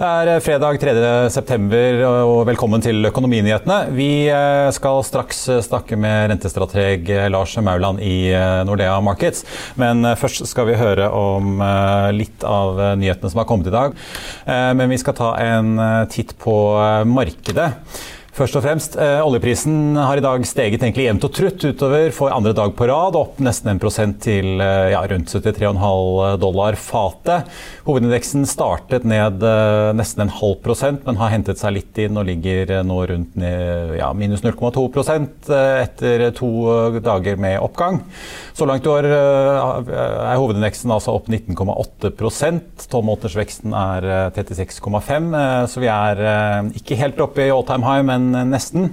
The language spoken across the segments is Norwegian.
Det er fredag 3.9, og velkommen til Økonominyhetene. Vi eh, skal straks snakke med rentestrateg Lars Mauland i eh, Nordea Markets. Men eh, først skal vi høre om litt av nyhetene som har kommet i dag. Men vi skal ta en titt på markedet. Først og fremst, eh, Oljeprisen har i dag steget egentlig jevnt og trutt utover for andre dag på rad, opp nesten 1 til eh, ja, rundt 73,5 dollar fatet. Hovedindeksen startet ned eh, nesten en halv prosent, men har hentet seg litt inn og ligger eh, nå rundt ned, ja, minus 0,2 eh, etter to dager med oppgang. Så langt i år eh, er hovedindeksen altså opp 19,8% Tolvmånedersveksten er 36,5 så vi er ikke helt oppe i all time high, men nesten.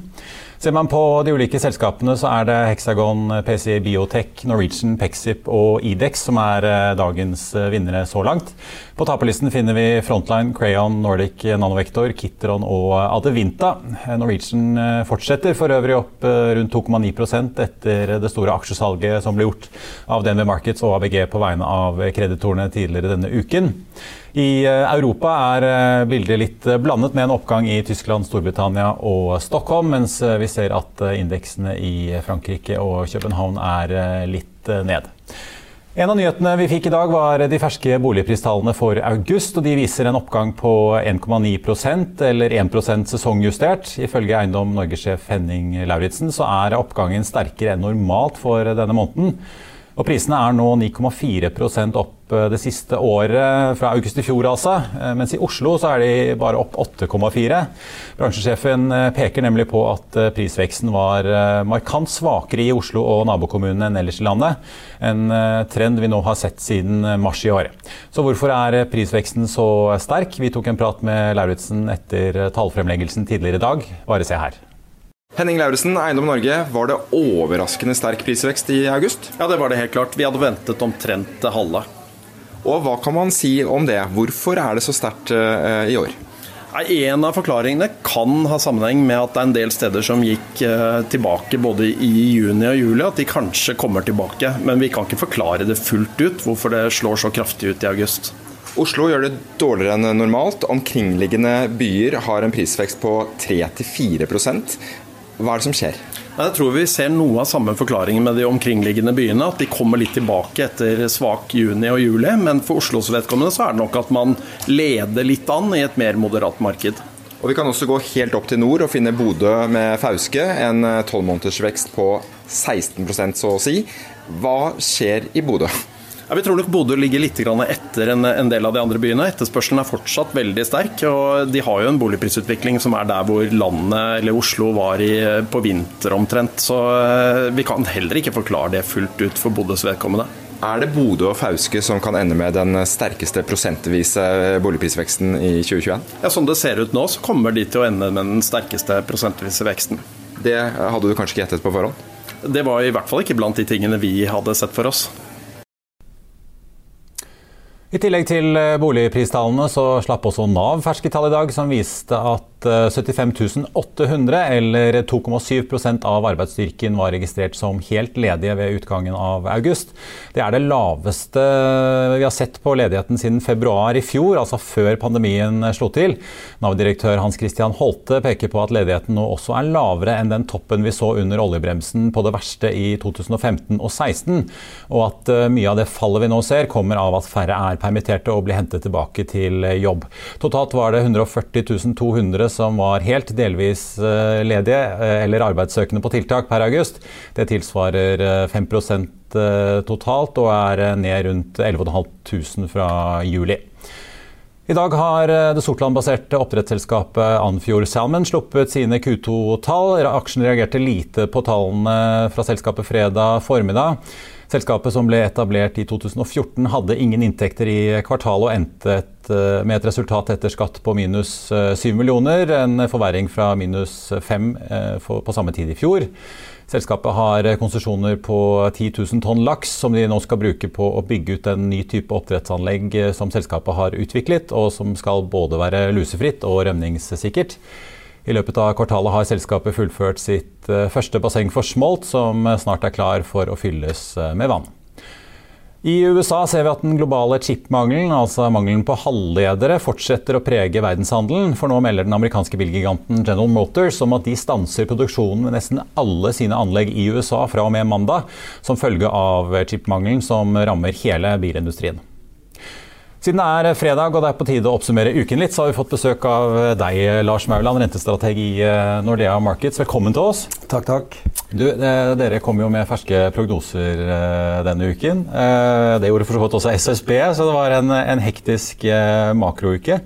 Ser man på de ulike selskapene, så er det Hexagon, PCI Biotech, Norwegian, Pexip og Idex som er dagens vinnere så langt. På taperlisten finner vi Frontline, Crayon, Nordic Nanovector, Kitron og Adevinta. Norwegian fortsetter for øvrig opp rundt 2,9% etter det store aksjesalget som ble gjort av DNB Markets og ABG på vegne av kreditorene tidligere denne uken. I Europa er bildet litt blandet med en oppgang i Tyskland, Storbritannia og Stockholm, mens vi ser at indeksene i Frankrike og København er litt ned. En av nyhetene vi fikk i dag var de ferske boligpristallene for august. og De viser en oppgang på 1,9% eller 1% sesongjustert. Ifølge Eiendom Norge-sjef Henning Lauritzen så er oppgangen sterkere enn normalt for denne måneden. Og prisene er nå 9,4% opp det siste året, fra august i fjor altså. Mens i Oslo så er de bare opp 8,4. Bransjesjefen peker nemlig på at prisveksten var markant svakere i Oslo og nabokommunene enn ellers i landet. En trend vi nå har sett siden mars i år. Så hvorfor er prisveksten så sterk? Vi tok en prat med Lauritzen etter tallfremleggelsen tidligere i dag. Bare se her. Henning Lauritzen, Eiendom Norge. Var det overraskende sterk prisvekst i august? Ja, det var det helt klart. Vi hadde ventet omtrent det halve. Og hva kan man si om det? Hvorfor er det så sterkt uh, i år? En av forklaringene kan ha sammenheng med at det er en del steder som gikk uh, tilbake både i juni og juli, at de kanskje kommer tilbake. Men vi kan ikke forklare det fullt ut, hvorfor det slår så kraftig ut i august. Oslo gjør det dårligere enn normalt. Omkringliggende byer har en prisvekst på 3-4 hva er det som skjer? Jeg tror vi ser noe av samme forklaringen med de omkringliggende byene. At de kommer litt tilbake etter svak juni og juli. Men for Oslos vedkommende så er det nok at man leder litt an i et mer moderat marked. Og Vi kan også gå helt opp til nord og finne Bodø med Fauske. En tolvmånedersvekst på 16% så å si. Hva skjer i Bodø? Ja, vi tror nok Bodø ligger litt etter en del av de andre byene. Etterspørselen er fortsatt veldig sterk. og De har jo en boligprisutvikling som er der hvor landet, eller Oslo, var i, på vinter omtrent. Så vi kan heller ikke forklare det fullt ut for Bodøs vedkommende. Er det Bodø og Fauske som kan ende med den sterkeste prosentvise boligprisveksten i 2021? Ja, Som det ser ut nå, så kommer de til å ende med den sterkeste prosentvise veksten. Det hadde du kanskje ikke gjettet på forhånd? Det var i hvert fall ikke blant de tingene vi hadde sett for oss. I tillegg til boligpristallene så slapp også Nav ferske tall i dag, som viste at 75 800, eller 2,7% av arbeidsstyrken var registrert som helt ledige ved utgangen av august. Det er det laveste vi har sett på ledigheten siden februar i fjor, altså før pandemien slo til. Nav-direktør Hans Christian Holte peker på at ledigheten nå også er lavere enn den toppen vi så under oljebremsen på det verste i 2015 og 2016, og at eh, mye av det fallet vi nå ser, kommer av at færre er permitterte og blir hentet tilbake til jobb. Totalt var det 140 200 som var helt delvis eh, ledige eh, eller arbeidssøkende på tiltak per august. Det tilsvarer 5 eh, totalt og er ned rundt 11.500 fra juli. I dag har det Sortland-baserte oppdrettsselskapet Anfjord Salmon sluppet sine Q2-tall. Aksjen reagerte lite på tallene fra selskapet fredag formiddag. Selskapet som ble etablert i 2014 hadde ingen inntekter i kvartalet og endte eh, med et resultat etter skatt på minus 7 eh, millioner, en forverring fra minus 5 eh, på samme tid i fjor. Selskapet har konsesjoner på 10 000 tonn laks, som de nå skal bruke på å bygge ut en ny type oppdrettsanlegg som selskapet har utviklet, og som skal både være lusefritt og rømningssikkert. I løpet av kvartalet har selskapet fullført sitt eh, første basseng for smolt, som snart er klar for å fylles eh, med vann. I USA ser vi at den globale chipmangelen, altså mangelen på halvledere, fortsetter å prege verdenshandelen. For nå melder den amerikanske bilgiganten General Motors om at de stanser produksjonen ved nesten alle sine anlegg i USA fra og med mandag, som følge av chipmangelen som rammer hele bilindustrien. Siden det er fredag og det er på tide å oppsummere uken litt, så har vi fått besøk av deg, Lars Mauland, rentestrateg i eh, Nordea Markets. Velkommen til oss. Takk, takk. Du, eh, dere kom jo med ferske prognoser eh, denne uken. Det gjorde for så vidt også SSB, så det var en, en hektisk makrouke.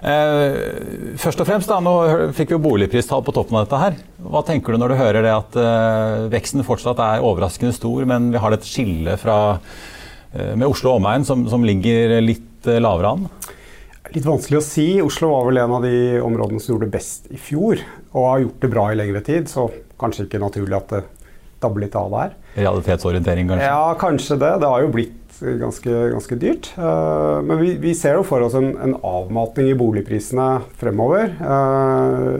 Først og fremst, da, nå fikk vi boligpristall på toppen av dette her. Hva tenker du når du hører det at veksten fortsatt er overraskende stor, men vi har et skille fra med Oslo og omegn som, som ligger litt Eh, lavere an? Litt vanskelig å si. Oslo var vel en av de områdene som gjorde det best i fjor. Og har gjort det bra i lengre tid, så kanskje ikke naturlig at det dabber litt av der. Realitetsorientering, kanskje? Ja, kanskje det. Det har jo blitt ganske, ganske dyrt. Men vi, vi, ser jo for oss en, en avmatning i boligprisene fremover.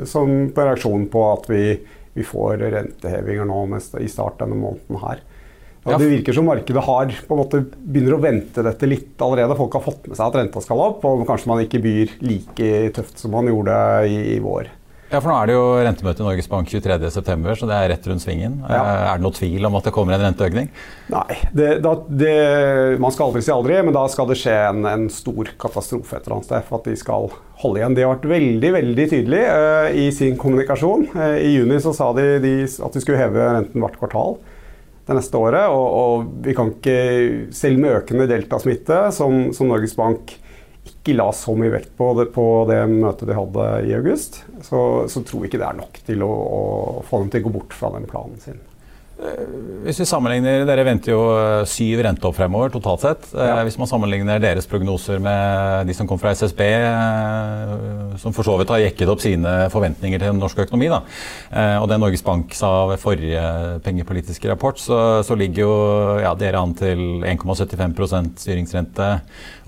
Som på reaksjon på at vi, vi får rentehevinger nå i start denne måneden her. Ja, det virker som markedet har på en måte begynner å vente dette litt allerede. Folk har fått med seg at renta skal opp, og kanskje man ikke byr like tøft som man gjorde i, i vår. Ja, for Nå er det jo rentemøte i Norges Bank 23.9, så det er rett rundt svingen. Ja. Eh, er det noe tvil om at det kommer en renteøkning? Nei, det, da, det, man skal aldri si aldri, men da skal det skje en, en stor katastrofe et eller annet sted for at de skal holde igjen. De har vært veldig veldig tydelig uh, i sin kommunikasjon. Uh, I juni så sa de, de at de skulle heve renten hvert kvartal det neste året. Og, og, vi kan ikke, selv med økende deltasmitte, som, som Norges Bank ikke la så mye vekt på det, på det møtet de hadde i august, så, så tror vi ikke det er nok til å, å få dem til å gå bort fra den planen sin. Eh, hvis vi sammenligner, Dere venter jo eh, syv renteopp fremover totalt sett. Eh, ja. Hvis man sammenligner deres prognoser med de som kom fra SSB, som for så vidt har jekket opp sine forventninger til norsk økonomi, da. og det Norges Bank sa ved forrige pengepolitiske rapport, så, så ligger jo ja, dere an til 1,75% styringsrente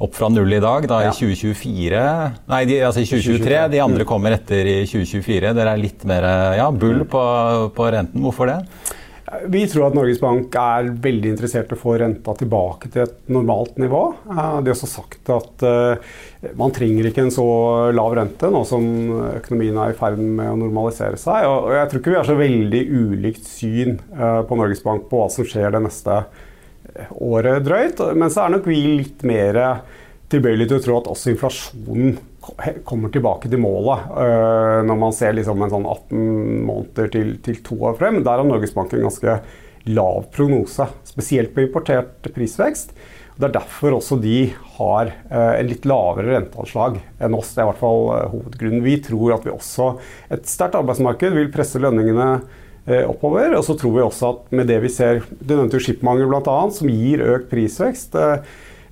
opp fra null i dag. Da ja. i 2024 Nei, de, altså i 2023. De andre mm. kommer etter i 2024. Dere er litt mer ja, bull på, på renten. Hvorfor det? Vi tror at Norges Bank er veldig interessert i å få renta tilbake til et normalt nivå. Eh, de har også sagt at eh, man trenger ikke en så lav rente nå som økonomien er i ferd med å normalisere seg. Og jeg tror ikke vi har så veldig ulikt syn eh, på Norges Bank på hva som skjer det neste året drøyt. Men så er nok vi litt mer tilbøyelig til å tro at også inflasjonen kommer tilbake til målet uh, når man ser liksom en sånn 18 måneder til, til, to år frem. Der har Norges Bank en ganske lav prognose, spesielt på importert prisvekst. Det er derfor også de har uh, en litt lavere renteanslag enn oss. Det er i hvert fall uh, hovedgrunnen. Vi tror at vi også, et sterkt arbeidsmarked vil presse lønningene oppover. Og så tror vi også at med det vi ser, du nevnte jo skipmangel bl.a., som gir økt prisvekst.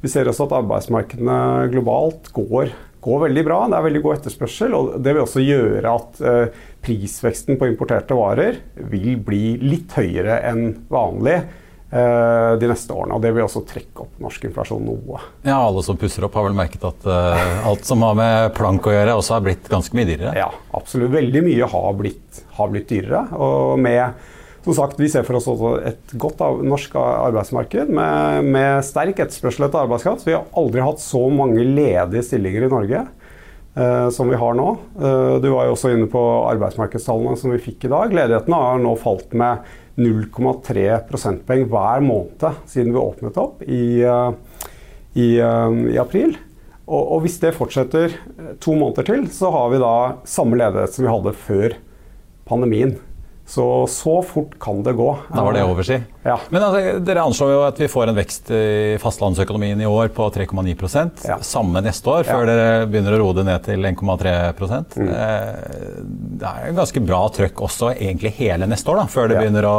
Vi ser også at arbeidsmarkedene globalt går går veldig bra. Det er veldig god etterspørsel. og Det vil også gjøre at eh, prisveksten på importerte varer vil bli litt høyere enn vanlig eh, de neste årene. og Det vil også trekke opp norsk inflasjon noe. Ja, Alle som pusser opp, har vel merket at uh, alt som har med plank å gjøre, også har blitt ganske mye dyrere? Ja, absolutt. Veldig mye har blitt, har blitt dyrere. og med som sagt, Vi ser for oss også et godt norsk arbeidsmarked med, med sterk etterspørsel etter arbeidskraft. Vi har aldri hatt så mange ledige stillinger i Norge eh, som vi har nå. Eh, du var jo også inne på arbeidsmarkedstallene som vi fikk i dag. Ledigheten har nå falt med 0,3 prosentpoeng hver måned siden vi åpnet opp i, eh, i, eh, i april. Og, og, hvis det fortsetter to måneder til, så har vi da samme ledighet som vi hadde før pandemien. Så så fort kan det gå. Da var det over, si. Ja. Men altså, dere anslår jo at vi får en vekst i fastlandsøkonomien i år på 3,9 ja. Samme neste år, før ja. dere begynner å roe det ned til 1,3 mm. Eh, det er en ganske bra trøkk også egentlig hele neste år, da, før det begynner å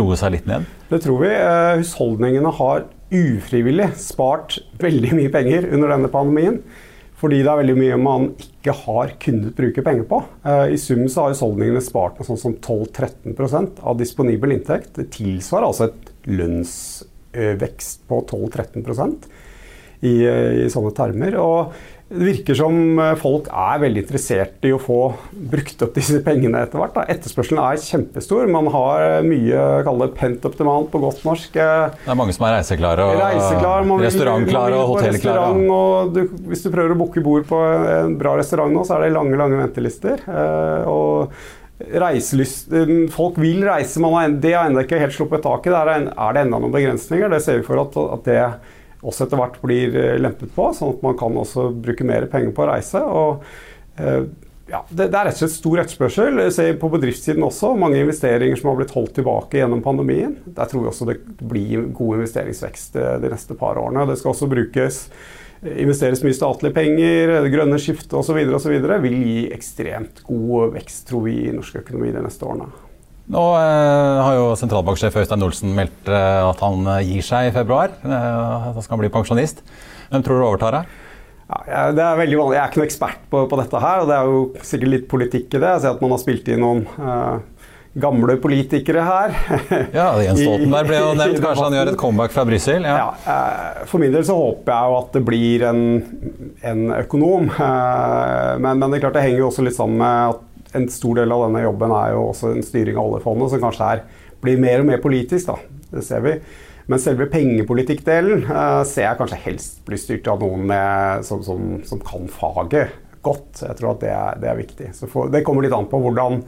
roe seg litt ned? Det tror vi. Eh, husholdningene har ufrivillig spart veldig mye penger under denne pandemien. Fordi det er veldig mye man ikke har kunnet bruke penger på. Eh, I sum så har husholdningene spart noe sånn som 12-13% av disponibel inntekt. Det tilsvarer altså et lønnsvekst på 12-13 i, i sånne termer. Og det virker som eh, folk er veldig interessert i å få brukt opp disse pengene etter hvert. Etterspørselen er kjempestor. Man har mye kall pent up demand på godt norsk. Det er mange som er reiseklare og reiseklar, restaurantklare og hotellklare. Restaurant, og du, hvis du prøver å booke bord på en bra restaurant nå, så er det lange, lange ventelister. Eh, og reiselyst, Folk vil reise, man det har ennå ikke helt sluppet tak i. Er det enda noen begrensninger. Det ser vi for at, at det også etter hvert blir eh, lempet på, sånn at man kan også bruke mer penger på å reise. og eh, ja, det, er rett og slett stor etterspørsel. Se på bedriftssiden også. Mange investeringer som har blitt holdt tilbake gjennom pandemien. Der tror vi også det blir god investeringsvekst eh, de neste par årene. Det skal også brukes investeres mye statlige penger, det grønne skiftet osv. vil gi ekstremt god vekst, tror vi, i norsk økonomi de neste årene. Nå eh, har jo sentralbanksjef Øystein Olsen meldt eh, at han eh, gir seg i februar. Eh, da skal han bli pensjonist. Hvem tror du overtar det? Ja, det er veldig vanlig. Jeg er ikke noen ekspert på, på, dette her. og Det er jo sikkert litt politikk i det. Jeg ser at man har spilt inn noen eh, gamle politikere her. ja, Jens Stoltenberg ble jo nevnt. Kanskje han gjør et comeback fra Brussel? Ja. ja. Eh, for min del så håper jeg jo at det blir en, en økonom. Men, men, det er klart det henger jo også litt sammen med at en stor del av denne jobben er jo også en styring av oljefondet, som kanskje er, blir mer og mer politisk. da, Det ser vi. Men selve pengepolitikkdelen uh, ser jeg kanskje helst blir styrt av noen med, som, som, som, kan faget godt. Jeg tror at det er, det er viktig. For, det kommer litt an på hvordan,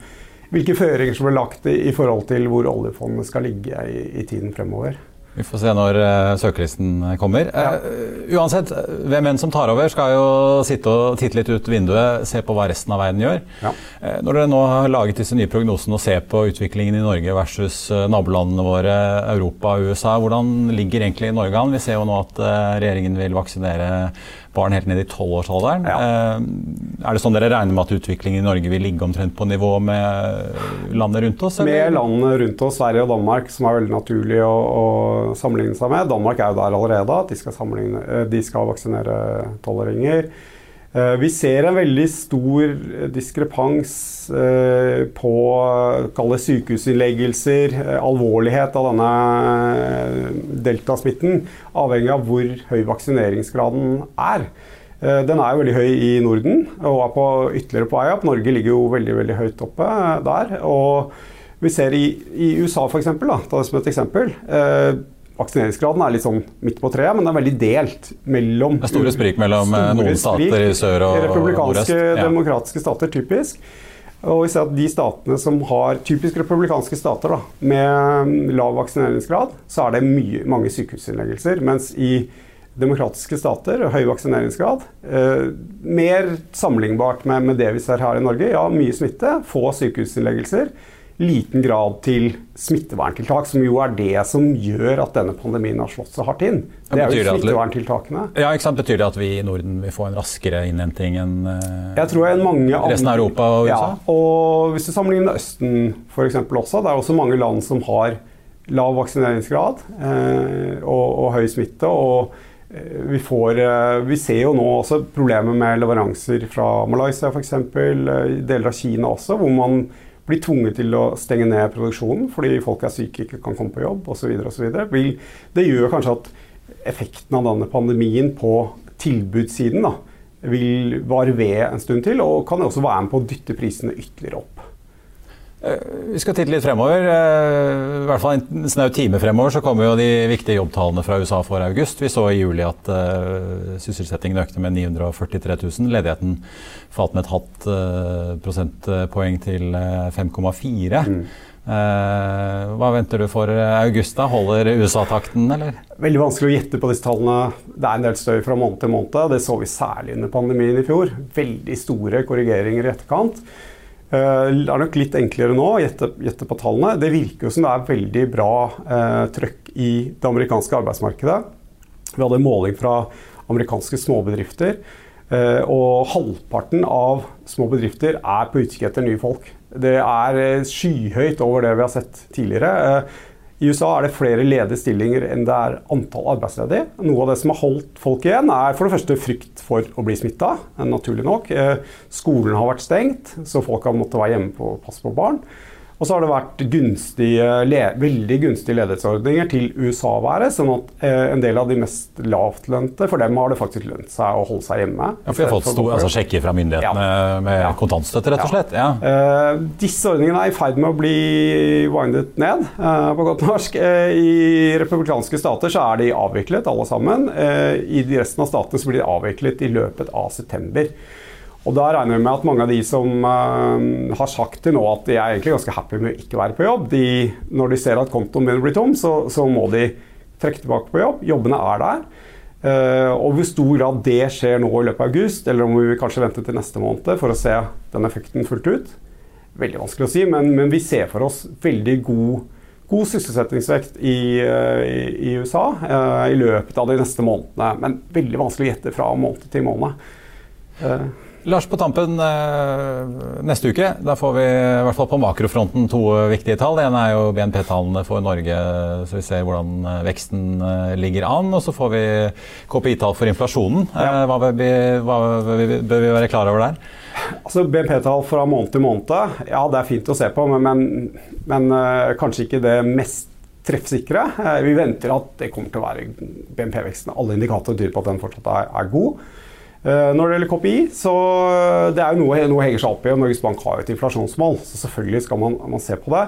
hvilke føringer som blir lagt i, i forhold til hvor oljefondet skal ligge i, i tiden fremover. Vi får se når uh, søkelisten kommer. Ja. Uh, uansett, hvem enn som tar over, skal jo sitte og titte litt ut vinduet, se på hva resten av verden gjør. Ja. Uh, når dere nå har laget disse nye prognosene og ser på utviklingen i Norge versus nabolandene våre, Europa og USA, hvordan ligger egentlig Norge an? Vi ser jo nå at regjeringen vil vaksinere barn helt ned i tolvårsalderen. Ja. Eh, er det sånn dere regner med at utviklingen i Norge vil ligge omtrent på nivå med landet rundt oss? Eller? Med landene rundt oss, Sverige og Danmark, som er veldig naturlig å, å sammenligne seg med. Danmark er jo der allerede. at De skal, eh, de skal vaksinere tolvåringer. Eh, vi ser en veldig stor diskrepans eh, på kalle sykehusinnleggelser, eh, alvorlighet av denne deltasmitten, avhengig av hvor høy vaksineringsgraden er. Den er jo veldig høy i Norden og er på ytterligere på vei opp. Norge ligger jo veldig veldig høyt oppe der. Og vi ser i, i USA, f.eks., ta det som et eksempel vaksineringsgraden er litt sånn midt på treet, men den er veldig delt mellom Det er store sprik mellom store noen stater i sør og nordøst. Republikanske, og demokratiske stater, typisk. Og vi ser at de statene som har typisk republikanske stater da, med lav vaksineringsgrad, så er det mye, mange sykehusinnleggelser. Mens i demokratiske stater og høy vaksineringsgrad, eh, mer sammenlignbart med, med, det vi ser her i Norge, ja, mye smitte, få sykehusinnleggelser liten grad til smitteverntiltak, som jo er det som gjør at denne pandemien har slått så hardt inn. Det er jo smitteverntiltakene. Ja, ikke sant? Betyr det at vi i Norden vil få en raskere innhenting enn uh, jeg tror enn mange resten av Europa og USA? Ja, og hvis du sammenligner Østen f.eks. også, det er også mange land som har lav vaksineringsgrad eh, og, og, høy smitte. og eh, vi, får, vi, ser jo nå også problemer med leveranser fra Malaysia f.eks., deler av Kina også, hvor man blir tvunget til å stenge ned produksjonen fordi folk er syke, ikke kan komme på jobb osv. Det gjør kanskje at effekten av denne pandemien på tilbudssiden da, vil vare ved en stund til, og kan også være med på å dytte prisene ytterligere opp. Eh, vi skal titte litt fremover. Eh, I hvert fall en snau time fremover så kommer jo de viktige jobbtallene fra USA for august. Vi så i juli at uh, sysselsettingen økte med 943 000. Ledigheten falt med et halvt uh, prosentpoeng til 5,4. Mm. Uh, hva venter du for august? da? Holder USA-takten, eller? Veldig vanskelig å gjette på disse tallene. Det er en del støy fra måned til måned. Det så vi særlig under pandemien i fjor. Veldig store korrigeringer i etterkant. Eh, det er nok litt enklere nå å gjette, på tallene. Det virker jo som det er veldig bra eh, trøkk i det amerikanske arbeidsmarkedet. Vi hadde en måling fra amerikanske småbedrifter. Eh, og halvparten av små bedrifter er på utkikk etter nye folk. Det er eh, skyhøyt over det vi har sett tidligere. Eh, i USA er det flere ledige stillinger enn det er antall arbeidsledige. Noe av det som har holdt folk igjen, er for det første frykt for å bli smitta, naturlig nok. Eh, skolen har vært stengt, så folk har måttet være hjemme og passe på barn. Og så har det vært gunstige, veldig gunstige ledighetsordninger til USA-været. Sånn at eh, en del av de mest lavtlønte, for dem har det faktisk lønt seg å holde seg hjemme. Ja, for fått stor, altså, sjekker fra myndighetene ja. med ja. kontantstøtte, rett og slett? Ja. Uh, disse ordningene er i ferd med å bli windet ned, uh, på godt norsk. Uh, I republikanske stater så er de avviklet, alle sammen. I de resten av statene så blir de avviklet i løpet av september. Og da regner vi med at mange av de som uh, har sagt til nå at de er egentlig ganske happy med å ikke være på jobb, de, når de ser at kontoen begynner å bli tom, så, så, må de trekke tilbake på jobb. Jobbene er der. Uh, og hvor stor grad det skjer nå i løpet av august, eller om vi kanskje vente til neste måned for å se den effekten fullt ut, veldig vanskelig å si. Men, men vi ser for oss veldig god, god sysselsettingsvekt i, uh, i, i USA i løpet av de neste månedene. Men veldig vanskelig å gjette fra måned til måned. Lars, på tampen eh, neste uke da får vi i hvert fall på makrofronten to viktige tall. Det ene er jo BNP-tallene for Norge, så vi ser hvordan eh, veksten eh, ligger an. Og så får vi KPI-tall for inflasjonen. Ja. Hva, bør vi, hva, bør vi være klar over der? Altså BNP-tall fra måned til måned, ja det er fint å se på, men, men, men kanskje ikke det mest treffsikre. Vi venter at det kommer til å være BNP-veksten. Alle indikatorer tyder på at den fortsatt er, er god. Eh, når det gjelder KPI, så eh, det er jo noe, noe henger seg opp i. og Norges Bank har jo et inflasjonsmål, så selvfølgelig skal man, man se på det.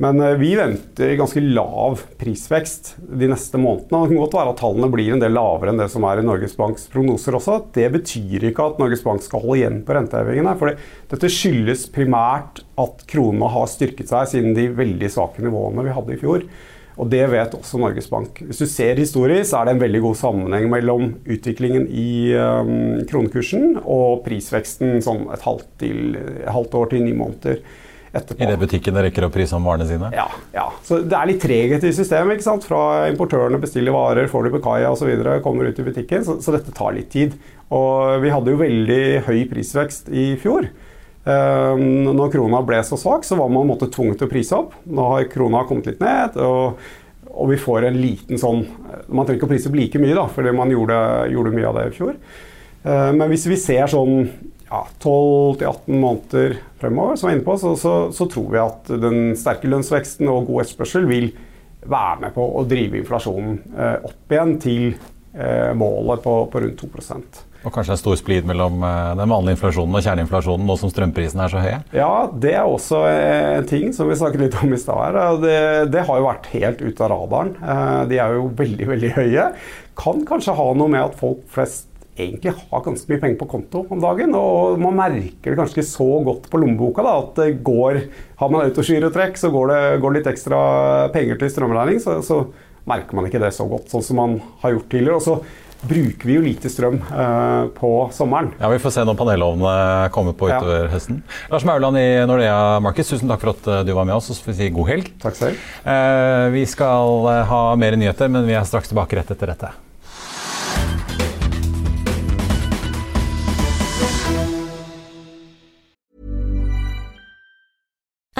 Men eh, vi venter ganske lav prisvekst de neste månedene. Det kan godt være at tallene blir en del lavere enn det som er i Norges Banks prognoser også. Det betyr ikke at Norges Bank skal holde igjen på rentehevingene. For dette skyldes primært at kronene har styrket seg siden de veldig svake nivåene vi hadde i fjor. Og det vet også Norges Bank. Hvis du ser historisk, så er det en veldig god sammenheng mellom utviklingen i um, kronekursen og prisveksten sånn et halvt, til, et halvt år til ni måneder. Etterpå. I det butikkene rekker å prise om varene sine? Ja. ja. Så det er litt treghet i systemet. ikke sant? Fra importørene bestiller varer, får de på kaia osv., kommer ut i butikken. Så, så, dette tar litt tid. Og vi hadde jo veldig høy prisvekst i fjor. Ehm, når krona ble så svak, så var man tvunget til å prise opp. Nå har krona kommet litt ned, og, og vi får en liten sånn Man trenger ikke å prise opp like mye, da, fordi man gjorde, gjorde, mye av det i fjor. Ehm, men hvis vi ser sånn ja, 12-18 måneder fremover, som jeg er inne på, så, så, så, tror vi at den sterke lønnsveksten og god etterspørsel vil være med på å drive inflasjonen eh, opp igjen til eh, målet på, på rundt 2 og kanskje en stor splid mellom eh, den vanlige inflasjonen og kjerneinflasjonen nå som strømprisene er så høye? Ja, det er også en ting som vi snakket litt om i stad her. Det, det, har jo vært helt ute av radaren. Eh, de er jo veldig, veldig høye. Kan kanskje ha noe med at folk flest egentlig har ganske mye penger på konto om dagen. Og man merker det kanskje ikke så godt på lommeboka da, at det går Har man autoskyretrekk, så går det går litt ekstra penger til strømregning. Så, så merker man ikke det så godt, sånn som man har gjort tidligere. Og så bruker vi jo lite strøm eh, på sommeren. Ja, Vi får se når panelovnene kommer på utover ja. høsten. Lars Mauland i Nordea Markets, tusen takk for at eh, du var med oss. Og så får vi si god helg. Takk selv. Eh, vi skal ha mer nyheter, men vi er straks tilbake rett etter dette.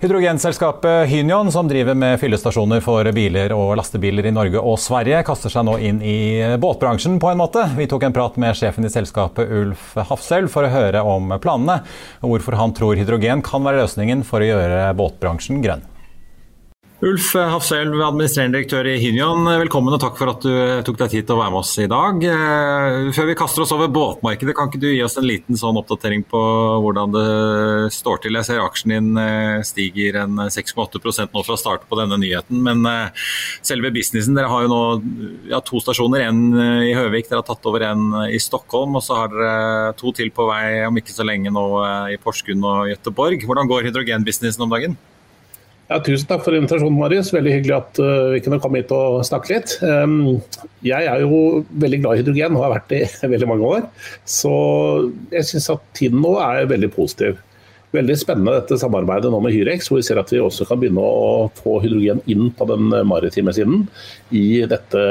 Hydrogenselskapet Hynion, som driver med fyllestasjoner for biler og lastebiler i Norge og Sverige, kaster seg nå inn i båtbransjen på en måte. Vi tok en prat med sjefen i selskapet, Ulf Hafselv, for å høre om planene, og hvorfor han tror hydrogen kan være løsningen for å gjøre båtbransjen grønn. Ulf Hafselv, administrerende direktør i Hynion, velkommen og takk for at du tok deg tid til å være med oss i dag. Eh, før vi kaster oss over båtmarkedet, kan ikke du gi oss en liten sånn oppdatering på hvordan det står til? Jeg ser aksjen din eh, stiger en 6,8% nå fra start på denne nyheten, men eh, selve businessen, dere har jo nå ja, to stasjoner. En i Høvik, dere har tatt over en i Stockholm, og så har dere to til på vei om ikke så lenge nå i Porsgrunn og Gøteborg. Hvordan går hydrogenbusinessen om dagen? Ja, tusen takk for invitasjonen, Marius. Veldig hyggelig at uh, vi kunne komme hit og snakke litt. Jeg er jo veldig glad i hydrogen og har vært det i veldig mange år. Så jeg syns at tiden nå er veldig positiv. Veldig spennende dette samarbeidet nå med Hyrex, hvor vi ser at vi også kan begynne å få hydrogen inn på den maritime siden i dette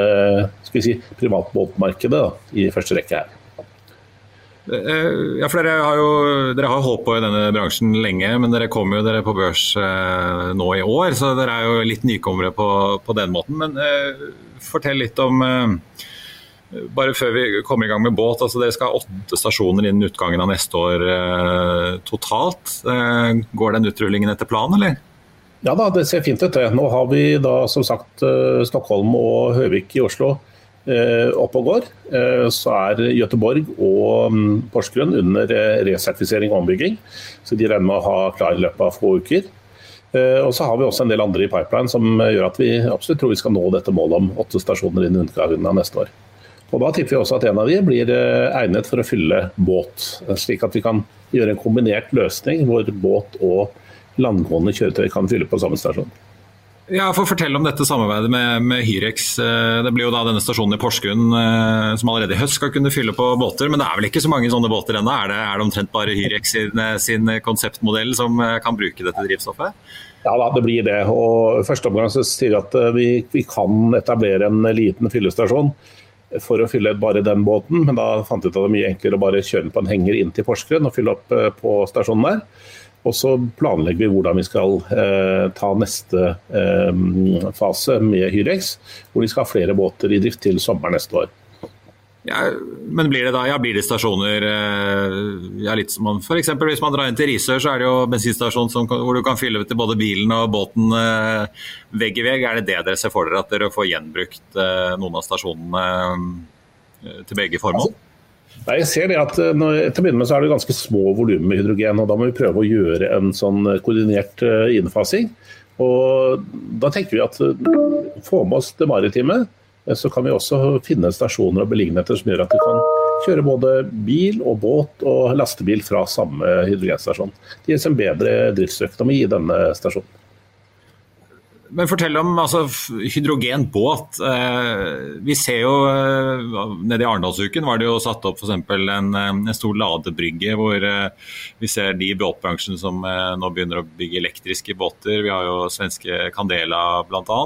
skal vi si, privatbåtmarkedet i første rekke her. Ja, for dere har jo dere har holdt på i denne bransjen lenge, men dere kommer jo dere på børs eh, nå i år, så dere er jo litt nykommere på, på den måten. Men eh, fortell litt om eh, bare før vi kommer i gang med båt, altså Dere skal ha åtte stasjoner innen utgangen av neste år eh, totalt. Eh, går den utrullingen etter planen, eller? Ja da, det ser fint ut. det. Nå har vi da som sagt eh, Stockholm og Høvik i Oslo Eh, opp og går, eh, så er Gøteborg og mm, Porsgrunn under eh, resertifisering og ombygging. Så de regner med å ha klar i løpet av få uker. Og så har vi også en del andre i pipeline som gjør at vi absolutt tror vi skal nå dette målet om åtte stasjoner innen utgangen av neste år. Og Da tipper vi også at en av de blir egnet for å fylle båt, slik at vi kan gjøre en kombinert løsning hvor båt og landgående kjøretøy kan fylle på samme stasjon. Ja, for Fortell om dette samarbeidet med, med, Hyrex. Eh, det blir jo da denne stasjonen i Porsgrunn eh, som allerede i høst skal kunne fylle på båter. Men det er vel ikke så mange sånne båter ennå? Er, er, det omtrent bare Hyrex sin, sin, konseptmodell som eh, kan bruke dette drivstoffet? Ja da, det blir det. Og første omgang så sier vi at vi, vi kan etablere en liten fyllestasjon for å fylle bare den båten. Men da fant vi ut at det er mye enklere å bare kjøre den på en henger inn til Porsgrunn og fylle opp på stasjonen der. Og så planlegger vi hvordan vi skal eh, ta neste eh, fase med Hyrex, hvor de skal ha flere båter i drift til sommeren neste år. Ja, men blir det da ja, blir det stasjoner eh, ja, litt som man, for eksempel, Hvis man drar inn til Risør, så er det jo bensinstasjon som, hvor du kan fylle til både bilen og båten eh, vegg i vegg. Er det det dere ser for dere, at dere får gjenbrukt eh, noen av stasjonene eh, til begge formål? Altså, Nei, jeg ser det at eh, når, Til å begynne med så er det ganske små volumer med hydrogen. og Da må vi prøve å gjøre en sånn eh, koordinert eh, innfasing. Og Da tenker vi at få med oss det maritime, så kan vi også finne stasjoner og beliggenheter som gjør at vi kan kjøre både bil og båt og lastebil fra samme hydrogenstasjon. Det gir oss en bedre driftsøkonomi i denne stasjonen. Men fortell om altså, hydrogenbåt. Vi ser jo Nede i Arendalsuken var det jo satt opp f.eks. En, en stor ladebrygge hvor vi ser de båtbransjen som nå begynner å bygge elektriske båter. Vi har jo svenske Candela bl.a.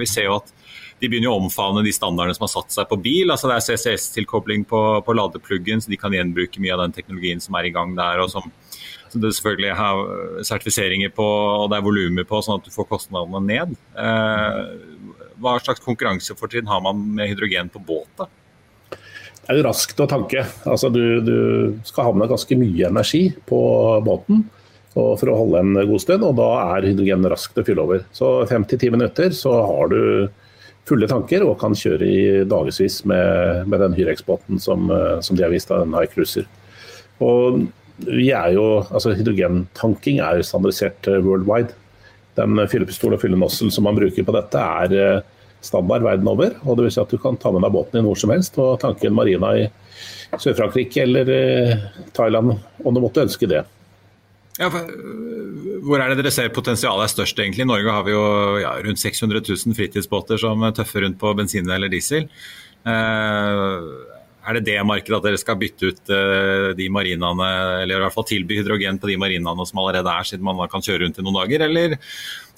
Vi ser jo at de begynner å omfavne de standardene som har satt seg på bil. altså Det er CCS-tilkobling på, på ladepluggen, så de kan gjenbruke mye av den teknologien som er i gang der. og som, som det selvfølgelig har sertifiseringer på og det er volumer på, sånn at du får kostnadene ned. Eh, hva slags konkurransefortrinn har man med hydrogen på båt? da? Det er jo raskt å tanke. Altså, du, du skal ha med ganske mye energi på båten for å holde en god stund, og da er hydrogen raskt å fylle over. Så 5-10 minutter så har du fulle tanker og kan kjøre i dagevis med, med, den Hyrex-båten som, eh, som, de har vist av en High Cruiser. Og vi er jo, altså Hydrogentanking er jo standardisert eh, worldwide. Den fyllepistol og fyllenossel som man bruker på dette, er eh, standard verden over. og det vil si at Du kan ta med deg båten din hvor som helst og tanke en marina i Sør-Frankrike eller Thailand om du måtte ønske det. Ja, hvor er det dere ser potensialet er størst, egentlig? I Norge har vi jo ja, rundt 600 000 fritidsbåter som tøffer rundt på bensin eller diesel. Eh, er det det markedet at dere skal bytte ut eh, de marinaene, eller i hvert fall tilby hydrogen på de marinaene som allerede er, siden man kan kjøre rundt i noen dager? Eller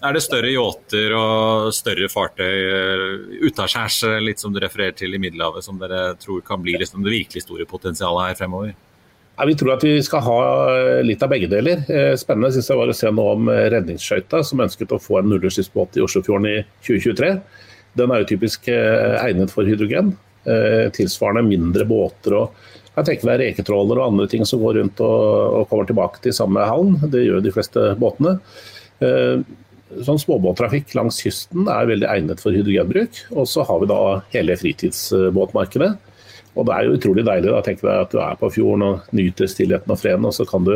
er det større yachter og større fartøy uh, utaskjærs, litt som du refererer til i Middelhavet, som dere tror kan bli liksom, det virkelig store potensialet her fremover? Ja, vi tror at vi skal ha eh, litt av begge deler. Eh, spennende synes jeg var å se noe om eh, redningsskøyta, som ønsket å få en nullutslippsbåt i Oslofjorden i 2023. Den er jo typisk egnet for hydrogen. Tilsvarende mindre båter og jeg tenker meg reketråler og andre ting som går rundt og, og, kommer tilbake til samme havn. Det gjør de fleste båtene. Sånn Småbåttrafikk langs kysten er veldig egnet for hydrogenbruk. Og så har vi da hele fritidsbåtmarkedet og Det er jo utrolig deilig da, tenker deg at du er på fjorden og nyter stillheten og freden, og så kan, du,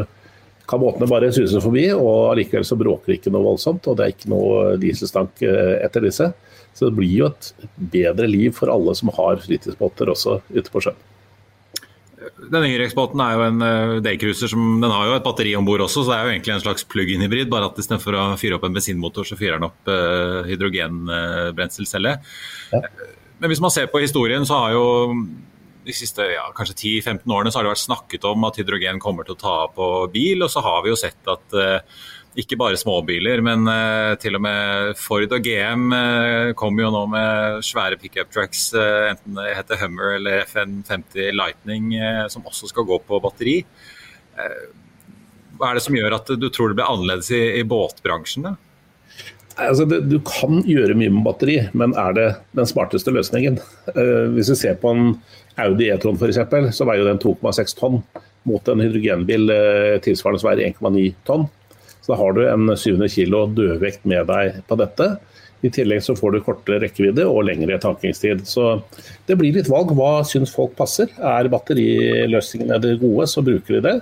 kan båtene bare suse forbi, og allikevel så bråker det ikke noe voldsomt. Og det er ikke noe dieselstank eh, etter disse. Så det blir jo et bedre liv for alle som har fritidsbåter også ute på sjøen. Den yngre eksbåten er jo en uh, daycruiser som den har jo et batteri om bord også, så det er jo egentlig en slags plug-in-hybrid. Bare at istedenfor å fyre opp en bensinmotor, så fyrer den opp uh, hydrogenbrenselcelle. Uh, ja. Men hvis man ser på historien, så har jo de siste ja, kanskje 10-15 årene så har det vært snakket om at hydrogen kommer til å ta på bil, og så har vi jo sett at uh, ikke bare småbiler, men uh, til og med Ford og GM uh, kommer jo nå med svære pickup trucks, enten det heter Hummer eller FN50 Lightning, som også skal gå på batteri. hva er det som gjør at du tror det blir annerledes i, i båtbransjen? da? Altså det, du kan gjøre mye med batteri, men er det den smarteste løsningen? Uh, hvis vi ser på en Audi E-tron f.eks., så veier den 2,6 tonn mot en hydrogenbil uh, tilsvarende som veier 1,9 tonn. Så har du en 700 kg dødvekt med deg på dette. I tillegg så får du kortere rekkevidde og lengre tankingstid. Så det blir litt valg. Hva syns folk passer? Er batteriløsningene det gode, så bruker de det.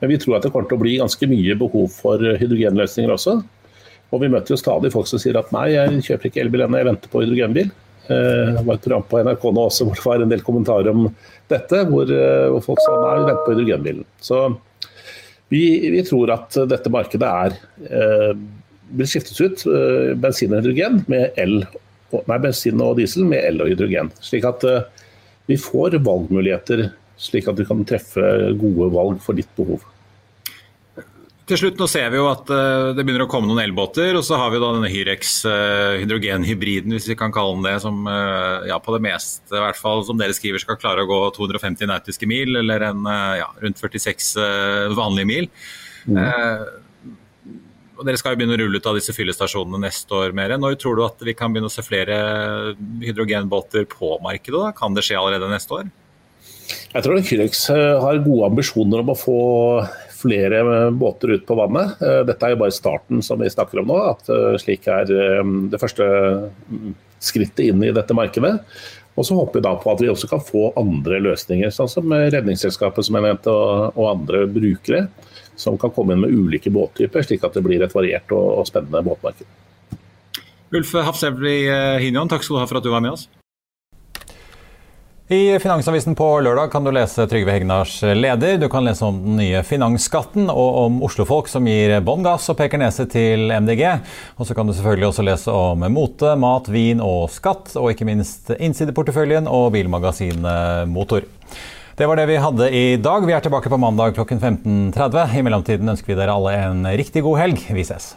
Men vi tror at det kommer til å bli ganske mye behov for hydrogenløsninger også. Og vi møter jo stadig folk som sier at nei, jeg kjøper ikke elbil ennå, jeg venter på hydrogenbil. Eh, det var et program på NRK nå også hvor det var en del kommentarer om dette, eh, hvor folk sa nei, vi venter på hydrogenbilen. Så vi, vi, tror at dette markedet er eh, vil skiftes ut eh, bensin og hydrogen med el, nei, bensin og diesel med el og hydrogen. Slik at eh, vi får valgmuligheter, slik at du kan treffe gode valg for ditt behov. Til slutt, nå ser vi jo at uh, det begynner å komme noen elbåter. Og så har vi da denne Hyrex uh, hydrogenhybriden, hvis vi kan kalle den det. Som uh, ja, på det meste, i hvert fall som dere skriver, skal klare å gå 250 nautiske mil. Eller en, ja, rundt 46 vanlige mil. Mm. og Dere skal jo begynne å rulle ut av disse fyllestasjonene neste år mer. Når tror du at vi kan begynne å se flere hydrogenbåter på markedet? da? Kan det skje allerede neste år? Jeg tror Hyrex har gode ambisjoner om å få flere båter ut på vannet. Eh, dette er jo bare starten som vi snakker om nå. at eh, Slik er eh, det første mm, skrittet inn i dette markedet. Og så håper vi da på at vi også kan få andre løsninger, sånn som Redningsselskapet som jeg nevnte, og, andre brukere. Som kan komme inn med ulike båttyper, slik at det blir et variert og spennende båtmarked. Ulf Hafsevli Hinjon, takk skal du ha for at du var med oss. I Finansavisen på lørdag kan du lese Trygve Hegnars leder. Du kan lese om den nye finansskatten og om oslofolk som gir bånn gass og peker nese til MDG. Og så kan du selvfølgelig også lese om mote, mat, vin og skatt, og ikke minst innsideporteføljen og bilmagasinet Motor. Det var det vi hadde i dag. Vi er tilbake på mandag klokken 15.30. I mellomtiden ønsker vi dere alle en riktig god helg. Vi ses.